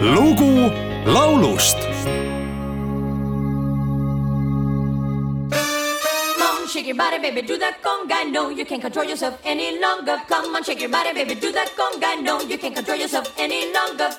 lugu laulust Shake your body, baby, do that conga. No, you can't control yourself any longer. Come on, shake your body, baby, do that conga. No, you can't control yourself any longer.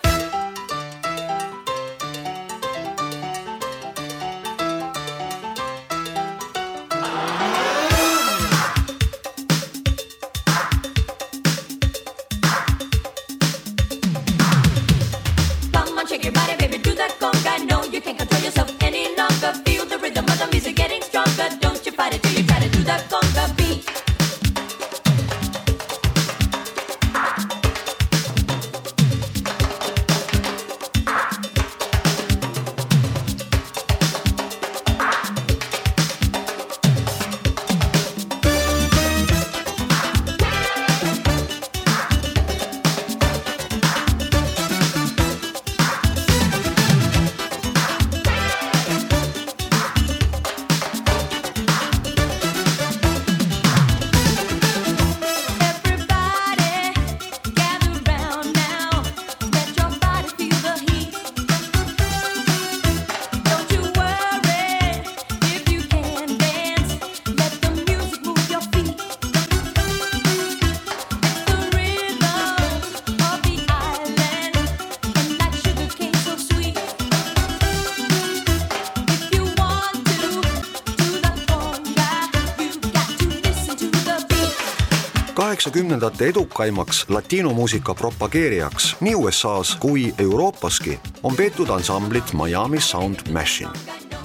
Kaheksakümnendate edukaimaks latiinomuusika propageerijaks nii USA-s kui Euroopaski on peetud ansamblit Miami Sound Machine.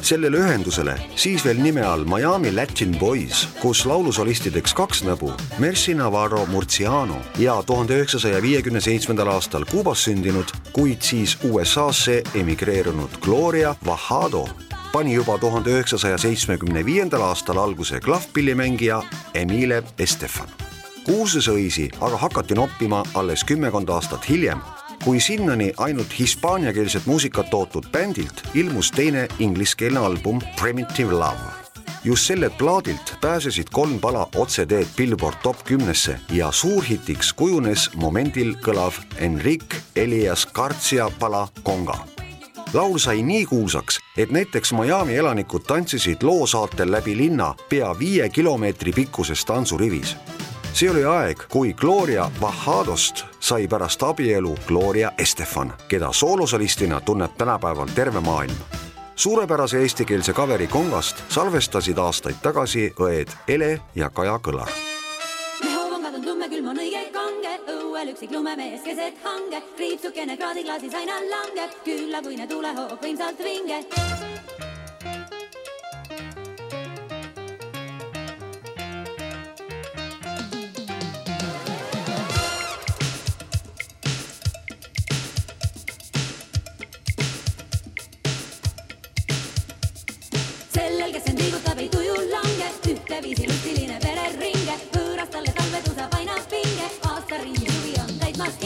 sellele ühendusele, siis veel nime all Miami Latin Boys, kus laulusolistideks kaks näbu, Mercy Navarro Murciano ja tuhande üheksasaja viiekümne seitsmendal aastal Kuubas sündinud, kuid siis USA-sse emigreerunud Gloria Vajado pani juba tuhande üheksasaja seitsmekümne viiendal aastal alguse klahvpillimängija Emile Estefan kuulsusõisi aga hakati noppima alles kümmekond aastat hiljem, kui sinnani ainult hispaaniakeelset muusikat tootnud bändilt ilmus teine ingliskeelne album Primitive Love. just sellelt plaadilt pääsesid kolm pala otseteed Billboard top kümnesse ja suurhitiks kujunes momendil kõlav Enrique Elias Garcia pala Conga laul sai nii kuulsaks, et näiteks Miami elanikud tantsisid loosaatel läbi linna pea viie kilomeetri pikkuses tantsurivis. See oli aeg, kui Gloria Vajadost sai pärast abielu Gloria Estefan, keda soolosolistina tunneb tänapäeval terve maailm. suurepärase eestikeelse kaveri Kongast salvestasid aastaid tagasi õed Ele ja Kaja Kõlar õuel üksik lumemees keset hange, kriipsukene kraadiklaasis aina langeb, küllapuine tulehoog võimsalt vinge. Kes end liigutab, ei tuju lange, ühteviisi lustiline vereringe, võõras talle talve tusab aina pinge, aastaringi suvi on täitmas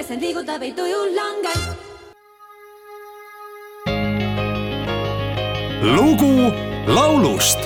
hinge siis. liiguta või tuju langen. lugu laulust